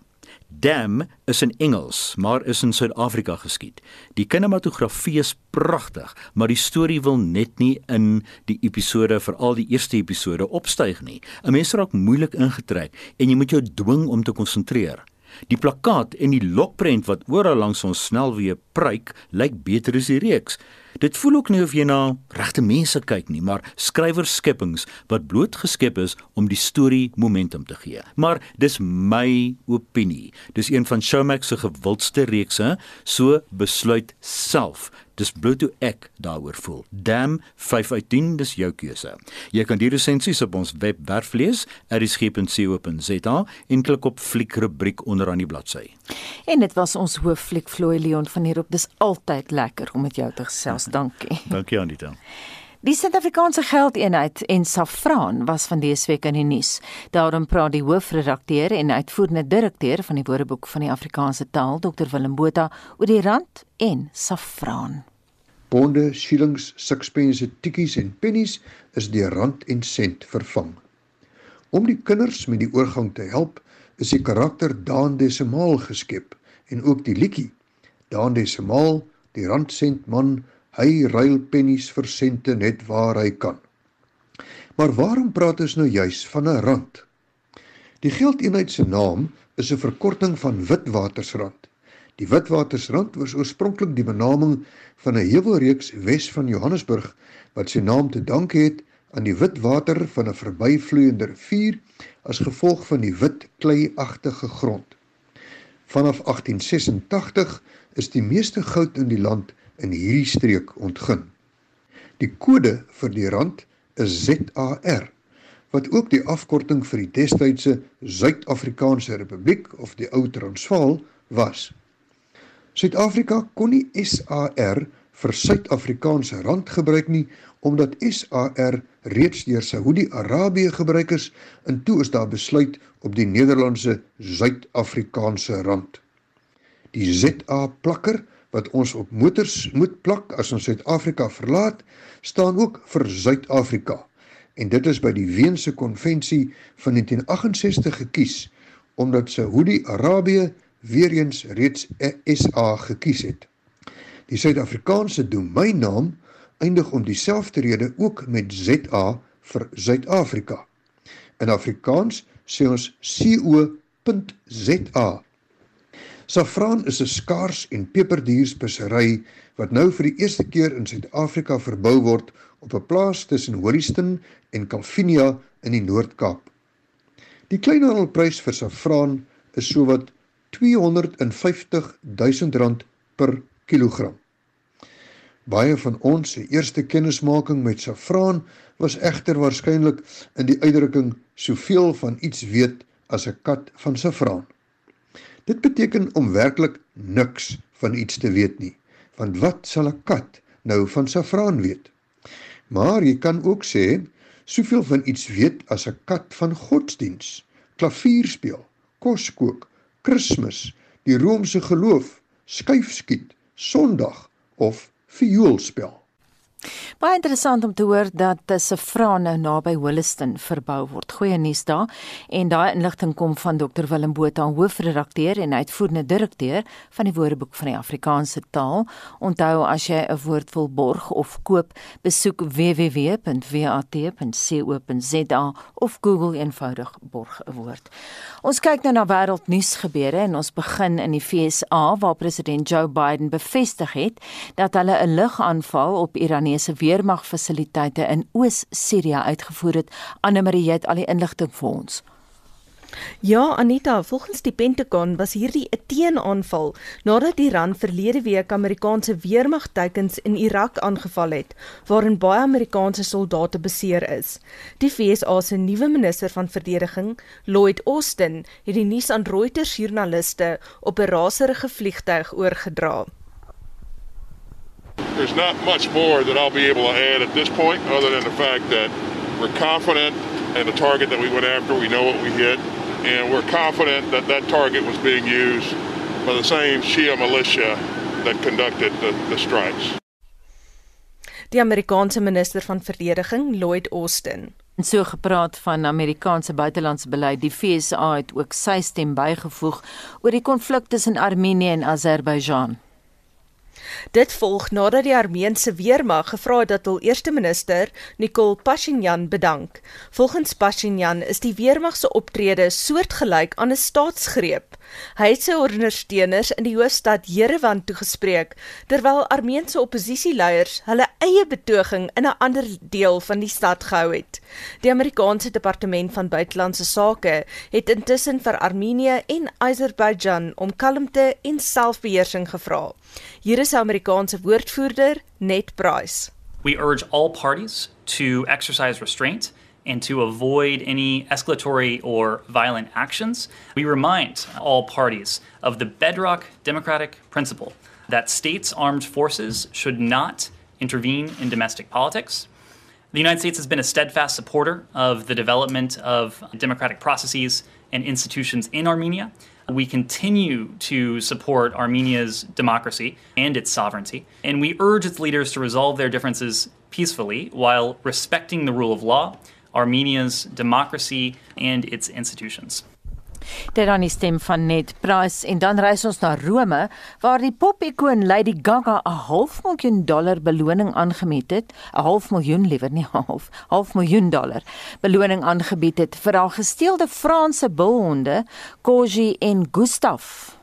Dam is in Engels, maar is in Suid-Afrika geskied. Die kinematografie is pragtig, maar die storie wil net nie in die episode, veral die eerste episode opstyg nie. 'n Mens raak moeilik ingetrek en jy moet jou dwing om te konsentreer. Die plakkaat en die lokprent wat oral langs ons snelweë pryk, lyk beter as die reeks. Dit voel ook nie of jy na regte mense kyk nie, maar skrywersskepings wat bloot geskep is om die storie momentum te gee. Maar dis my opinie. Dis een van Showmax se gewildste reekse, so besluit self Dis bloot hoe ek daaroor voel. Dam 5 uit 10, dis jou keuse. Jy kan die resensies op ons webwerf lees, erisg.co.za en klik op fliek rubriek onderaan die bladsy. En dit was ons hooffliek Floy Leon van hierop. Dis altyd lekker om met jou te gesels. Dankie. Dankie Anita. Die Suid-Afrikaanse geldeenheid en Safran was van dese week in die nuus. Daarom praat die hoofredakteur en uitvoerende direkteur van die Woordeboek van die Afrikaanse taal, Dr Willem Botha, oor die rand en Safran. Bonde, shillings, sixpence, tikkies en pennies is deur rand en sent vervang. Om die kinders met die oorgang te help, is die karakter Daan Desimaal geskep en ook die liedjie Daan Desimaal, die randsent man Hy ruil pennies vir sente net waar hy kan. Maar waarom praat ons nou juis van 'n rand? Die geldeenheid se naam is 'n verkorting van Witwatersrand. Die Witwatersrand was oorspronklik die benaming van 'n heuwelreeks wes van Johannesburg wat sy naam te danke het aan die wit water van 'n verbyvloeiende rivier as gevolg van die wit kleiagtige grond. Vanaf 1886 is die meeste goud in die land in hierdie streek ontgin. Die kode vir die rand is ZAR wat ook die afkorting vir die destydse Suid-Afrikaanse Republiek of die ou Transvaal was. Suid-Afrika kon nie SAR vir Suid-Afrikaanse rand gebruik nie omdat SAR reeds deur Saudi-Arabië gebruik is en toe is daar besluit op die Nederlandse Suid-Afrikaanse rand. Die ZA plakker wat ons op motors moet plak as ons Suid-Afrika verlaat, staan ook vir Suid-Afrika. En dit is by die Weense konvensie van 1968 gekies omdat Saudi-Arabië weer eens reeds SA gekies het. Die Suid-Afrikaanse domeinnaam eindig om dieselfde rede ook met ZA vir Suid-Afrika. In Afrikaans sê ons co.za Safraan is 'n skaars en peperdierspesery wat nou vir die eerste keer in Suid-Afrika verbou word op 'n plaas tussen Holliston en Calvinia in die Noord-Kaap. Die kleinhandelprys vir safraan is sowat 250 000 rand per kilogram. Baie van ons se eerste kennismaking met safraan was egter waarskynlik in die uitdrukking soveel van iets weet as 'n kat van safraan. Dit beteken om werklik niks van iets te weet nie. Want wat sal 'n kat nou van safraan weet? Maar jy kan ook sê soveel van iets weet as 'n kat van godsdiens, klavier speel, kos kook, Kersfees, die Romeinse geloof, skuifskiet, Sondag of viool speel. Baie interessant om te hoor dat se vrou nou naby Holliston verbou word. Goeie nuus daar. En daai inligting kom van Dr Willem Botha, hoofredakteur en uitvoerende direkteur van die Woordeboek van die Afrikaanse taal. Onthou as jy 'n woord wil borg of koop, besoek www.wat.co.za of Google eenvoudig borg 'n woord. Ons kyk nou na wêreldnuus gebeure en ons begin in die FSA waar president Joe Biden bevestig het dat hulle 'n lugaanval op Iranese weermagfasiliteite in Oos-Sirië uitgevoer het. Anne Marie het al die inligting vir ons. Ja, Anita, volgens die Pentagon was hierdie 'n teenaanval nadat Iran verlede week Amerikaanse weermagteikens in Irak aangeval het, waarin baie Amerikaanse soldate beseer is. Die VSA se nuwe minister van verdediging, Lloyd Austin, het die nuus aan Reuters joernaliste op 'n raserige vliegtyg oorgedra. There's not much more that I'll be able to add at this point, other than the fact that we're confident in the target that we went after. We know what we hit, and we're confident that that target was being used by the same Shia militia that conducted the, the strikes. die Amerikaanse minister van verdediging, Lloyd Austin. En so gepraat van Amerikaanse buitelandse beleid, die FSA het ook sy stem bygevoeg oor die konflik tussen Armenië en Azerbeidjaan. Dit volg nadat die Armeense weermag gevra het dat hul eerste minister, Nikol Pashinyan, bedank. Volgens Pashinyan is die weermag se optrede soortgelyk aan 'n staatsgreep. Hy het sy ondersteuners in die hoofstad Jerewan toegespreek terwyl Armeense oppositieleiers hulle eie betoging in 'n ander deel van die stad gehou het. Die Amerikaanse Departement van Buitelandse Sake het intussen vir Armenië en Azerbeidzjan om kalmte en selfbeheersing gevra. Hier is Amerikaanse woordvoerder Ned Price. We urge all parties to exercise restraint and to avoid any escalatory or violent actions. We remind all parties of the bedrock democratic principle that states' armed forces should not intervene in domestic politics. The United States has been a steadfast supporter of the development of democratic processes and institutions in Armenia. We continue to support Armenia's democracy and its sovereignty, and we urge its leaders to resolve their differences peacefully while respecting the rule of law, Armenia's democracy, and its institutions. Dit dan die stem van Ned Price en dan reis ons na Rome waar die pop-ikoon Lady Gaga 'n half miljoen dollar beloning aangebied het, 'n half miljoen liewer nie half, half miljoen dollar beloning aangebied het vir haar gesteelde Franse bulhonde Koji en Gustave.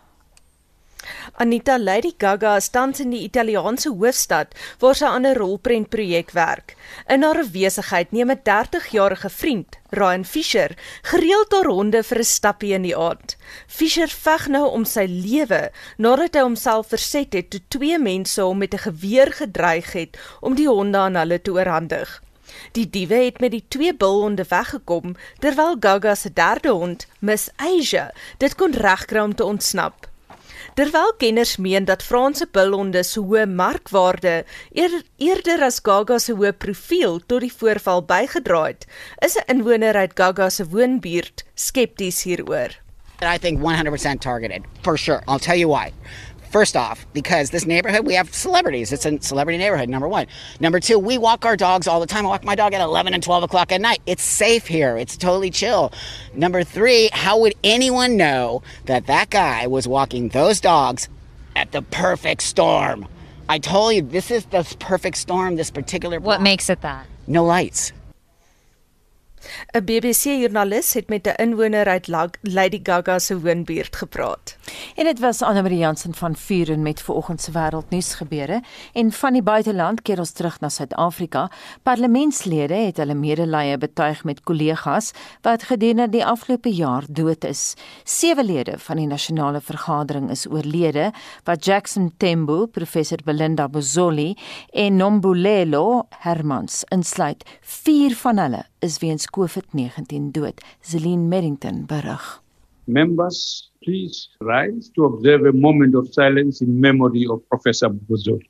Anita Lady Gaga is tans in die Italiaanse hoofstad waar sy aan 'n rolprentprojek werk. In haar besigheid neem 'n 30-jarige vriend, Ryan Fisher, gereeld haar honde vir 'n stappie in die aand. Fisher veg nou om sy lewe nadat hy homself verset het toe twee mense hom met 'n geweer gedreig het om die honde aan hulle te oorhandig. Die diewe het met die twee bulhonde weggekom terwyl Gaga se derde hond, Miss Asia, dit kon regkry om te ontsnap. Terwyl kenners meen dat Franse bulhonde se hoë markwaarde eer, eerder as Gaga se hoë profiel tot die voorval bygedra het, is 'n inwoner uit Gaga se woonbuurt skepties hieroor. I think 100% targeted, for sure. I'll tell you why. First off, because this neighborhood, we have celebrities. It's a celebrity neighborhood, number one. Number two, we walk our dogs all the time. I walk my dog at 11 and 12 o'clock at night. It's safe here, it's totally chill. Number three, how would anyone know that that guy was walking those dogs at the perfect storm? I told you, this is the perfect storm, this particular block. What makes it that? No lights. 'n BBC-joernalis het met 'n inwoner uit Lady Gaga se woonbuurt gepraat. En dit was Anne Marie Jansen van Vuren met vanoggend se wêreldnuus gebeure en van die buiteland keer ons terug na Suid-Afrika. Parlementslede het hulle medelee betuig met kollegas wat gedurende die afgelope jaar dood is. Sewe lede van die nasionale vergadering is oorlede, wat Jackson Tembo, professor Belinda Bozoli en Nombulelo Hermans insluit. Vier van hulle is weens COVID-19 dood. Zelin Merrington berig. Members, please rise to observe a moment of silence in memory of Professor Bozoli.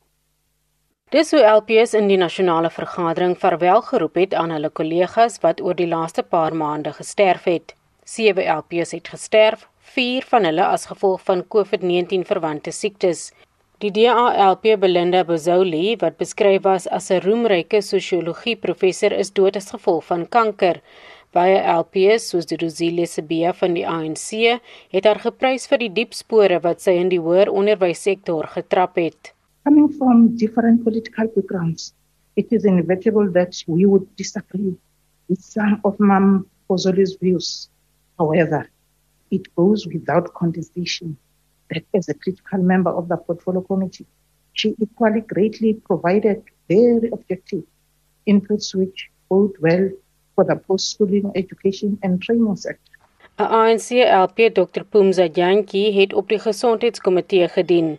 Dis hoe LPS in die nasionale vergadering verwel geroep het aan hulle kollegas wat oor die laaste paar maande gesterf het. Sewe LPS het gesterf, vier van hulle as gevolg van COVID-19 verwante siektes. Die DALP Belinda Bozoli wat beskryf was as 'n roemryke sosiologie professor is dood as gevolg van kanker. Baie LPs soos die Rosile Sebia van die ANC het haar geprys vir die diep spore wat sy in die hoër onderwyssektor getrap het. Coming from different political backgrounds, it is inevitable that we would disagree with some of Mam Bozoli's views. However, it goes without condensation that as a critical member of the portfolio committee, she equally greatly provided very objective inputs which bode well for the post-schooling education and training sector. ANC LP Dr Pumza Jantjie het op die gesondheidskomitee gedien.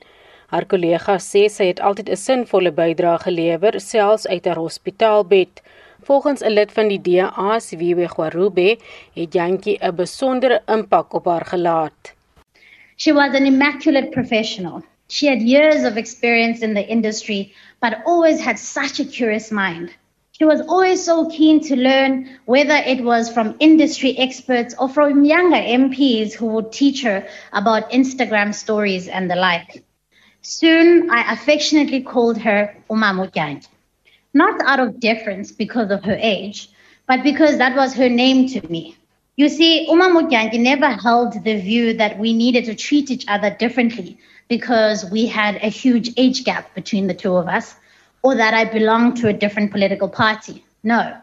Haar kollega sê sy het altyd 'n sinvolle bydrae gelewer selfs uit haar hospitaalbed. Volgens 'n lid van die DA, Siwe Gwarube, het Jantjie 'n besondere impak op haar gelaat. She was an immaculate professional. She had years of experience in the industry, but always had such a curious mind. She was always so keen to learn, whether it was from industry experts or from younger MPs who would teach her about Instagram stories and the like. Soon, I affectionately called her Umamutyanki. not out of deference because of her age, but because that was her name to me. You see, Uma Mutyangi never held the view that we needed to treat each other differently because we had a huge age gap between the two of us or that I belonged to a different political party. No.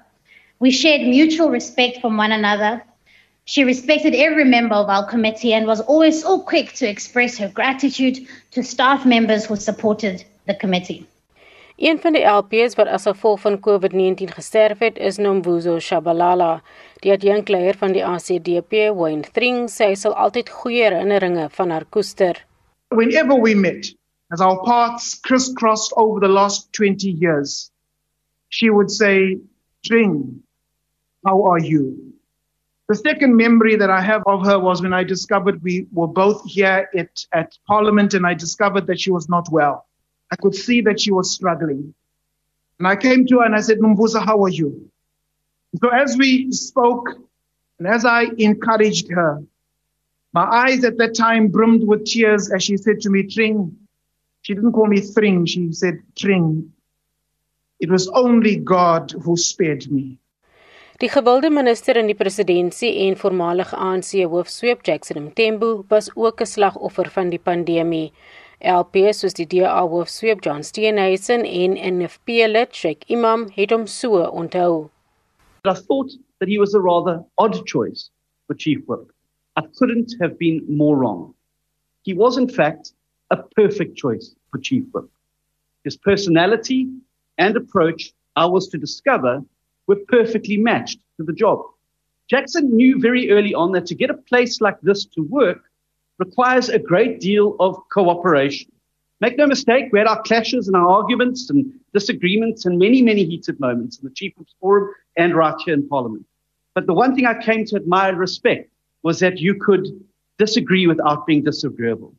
We shared mutual respect from one another. She respected every member of our committee and was always so quick to express her gratitude to staff members who supported the committee. Een van die LPs wat as gevolg van COVID-19 gesterf het, is Nomvuzo Shabalala. Die adjunkleier van die ACDP, Wayne Thring, sê hy sal altyd goeie herinneringe van haar koester. Whenever we met, as our paths crisscrossed over the last 20 years, she would say, Thring, how are you? The second memory that I have of her was when I discovered we were both here at, at Parliament and I discovered that she was not well. I could see that she was struggling. And I came to her and I said, Mumbuza, how are you? So as we spoke and as I encouraged her, my eyes at that time brimmed with tears as she said to me, Tring. She didn't call me Thring, she said Tring. It was only God who spared me. Die gewilde minister in die presidentskap en voormalige ANC hoofsweep Jackson Mthembu was ook 'n slagoffer van die pandemie. LPS soos die DA hoofsweep John Steenhuisen en NFP lid Sheikh Imam het hom so onthou. I thought that he was a rather odd choice for chief whip. I couldn't have been more wrong. He was in fact a perfect choice for chief whip. His personality and approach I was to discover were perfectly matched to the job. Jackson knew very early on that to get a place like this to work requires a great deal of cooperation. Make no mistake, we had our clashes and our arguments and disagreements and many, many heated moments in the Chief Whip's Forum and right here in Parliament. But the one thing I came to admire and respect was that you could disagree without being disagreeable.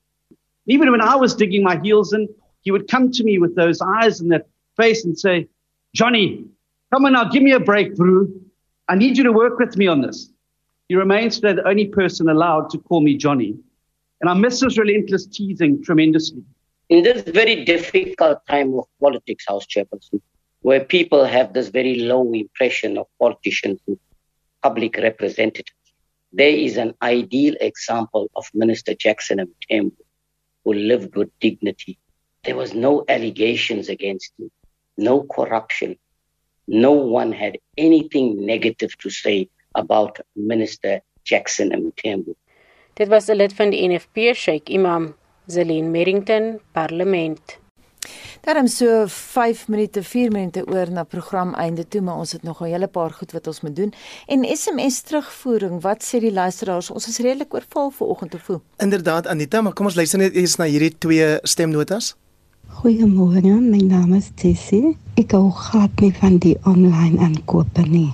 Even when I was digging my heels in, he would come to me with those eyes and that face and say, Johnny, come on now, give me a break, bro. I need you to work with me on this. He remains today the only person allowed to call me Johnny. And I miss his relentless teasing tremendously. In this very difficult time of politics, House Chairperson, where people have this very low impression of politicians and public representatives, there is an ideal example of Minister Jackson Mtembu, who lived with dignity. There was no allegations against him, no corruption. No one had anything negative to say about Minister Jackson Mtembu. Dit was 'n lid van die NFP, Sheikh Imam Zelin Merrington, Parlement. Daarom so 5 minute, 4 minute oor na program einde toe, maar ons het nog 'n hele paar goed wat ons moet doen. En SMS terugvoering, wat sê die luisteraars? Ons is redelik oorval vanoggend of hoe? Inderdaad Anita, maar kom ons luister net eers na hierdie twee stemnotas. Goeiemôre, my naam is Tessie. Ek hou glad nie van die online aankope nie.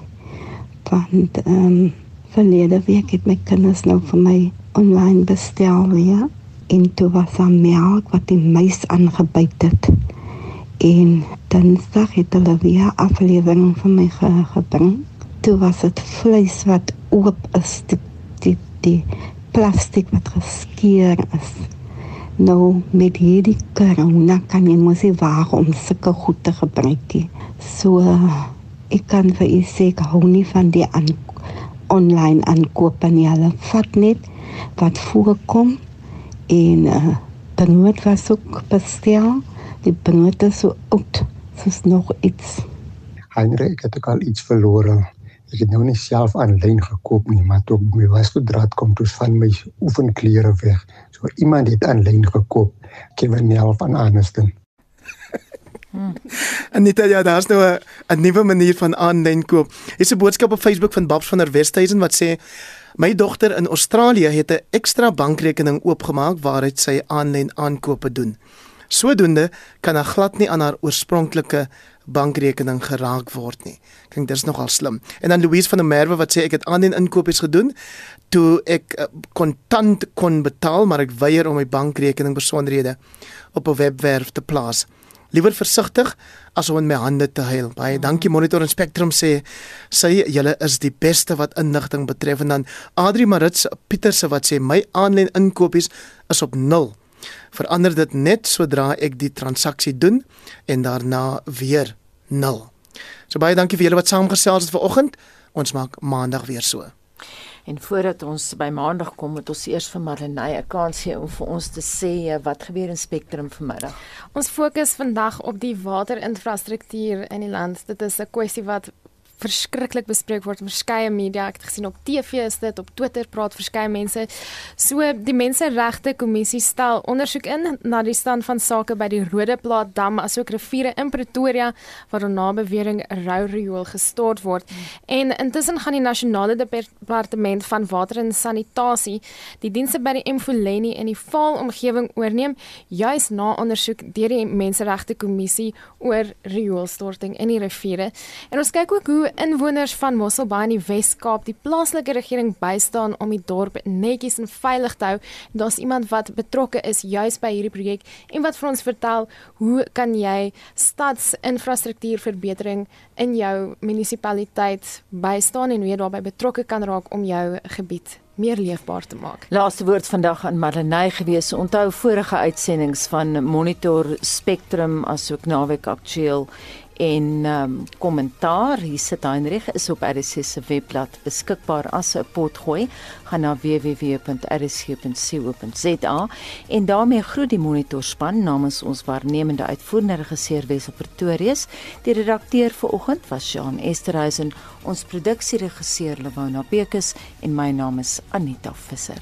Want ehm um, verlede week het my kinders nou vir my online bestel weer en toe was daar melk wat die muis aangebyt het. En dinsdag het hulle weer aflewering vir my ge gebring. Toe was dit vleis wat oop is, die die, die plastiek wat geskeur is. Nou met hierdie corona kan jy mos nie waag om sulke goed te gebruik nie. So ek kan vir u sê ek hou nie van die aan online aankoop en hulle vat net wat voorkom en uh, benoot was ook bestel. Die benoot is so oud soos nog iets. Heinrich het ook al iets verloor ek het nou nie self aanlyn gekoop nie maar toe my was toe draad kom toe van my oefenklere weg. So iemand het aanlyn gekoop Kevin Nel van Hmm. En net ja, daar's nou 'n 'n nuwe manier van aanlyn koop. Hier's 'n boodskap op Facebook van Babs van der Westhuizen wat sê my dogter in Australië het 'n ekstra bankrekening oopgemaak waaruit sy aanlyn aankope doen. Sodoende kan haar glad nie aan haar oorspronklike bankrekening geraak word nie. Ek dink dis nogal slim. En dan Louise van der Merwe wat sê ek het aanlyn inkopies gedoen toe ek uh, kontant kon betaal, maar ek weier om my bankrekening besonderhede op 'n webwerf te plaas liewer versigtig as om in my hande te huil. Baie dankie Monitor en Spectrum sê sy julle is die beste wat inligting betref en dan Adri Marits Pieterse wat sê my aanlyn inkopies is op 0. Verander dit net sodra ek die transaksie doen en daarna weer So baie dankie vir julle wat saamgesels het vanoggend. Ons maak maandag weer so. En voordat ons by maandag kom, moet ons eers vir Marlenae 'n kans gee om vir ons te sê wat gebeur in Spectrum vanmiddag. Ons fokus vandag op die waterinfrastruktuur in die land. Dit is 'n kwessie wat verskriklik bespreek word in verskeie media. Ek het gesien op TV is dit, op Twitter praat verskeie mense. So die Menseregte Kommissie stel ondersoek in na die stand van sake by die Rodeplaat dam asook riviere in Pretoria waar na bewering rou riool gestort word. En intussen gaan die nasionale departement van water en sanitasie die dienste by die Mfuleni in die Vaal omgewing oorneem juis na ondersoek deur die Menseregte Kommissie oor rioolstorting in die riviere. En ons kyk ook hoe inwoners van Mosselbaai in die Wes-Kaap die plaaslike regering bystaan om die dorp netjies en veilig te hou. Daar's iemand wat betrokke is juis by hierdie projek en wat vir ons vertel hoe kan jy stadsinfrastruktuurverbetering in jou munisipaliteit bystaan en hoe jy daarbey betrokke kan raak om jou gebied meer leefbaar te maak. Laaste woord vandag aan Marlenae gewees. Onthou vorige uitsendings van Monitor Spectrum asook naweek aktueel en ehm um, kommentaar hier sit Heinrich is op RC se webblad beskikbaar as 'n potgooi. Gaan na www.rc.co.za en daarmee groet die monitorspan namens ons waarnemende uitvoerende regisseur Wessel Pretorius. Die redakteur vir oggend was Jean Esterhuizen ons produksieregisseur Lewona Bekes en my naam is Anita Visser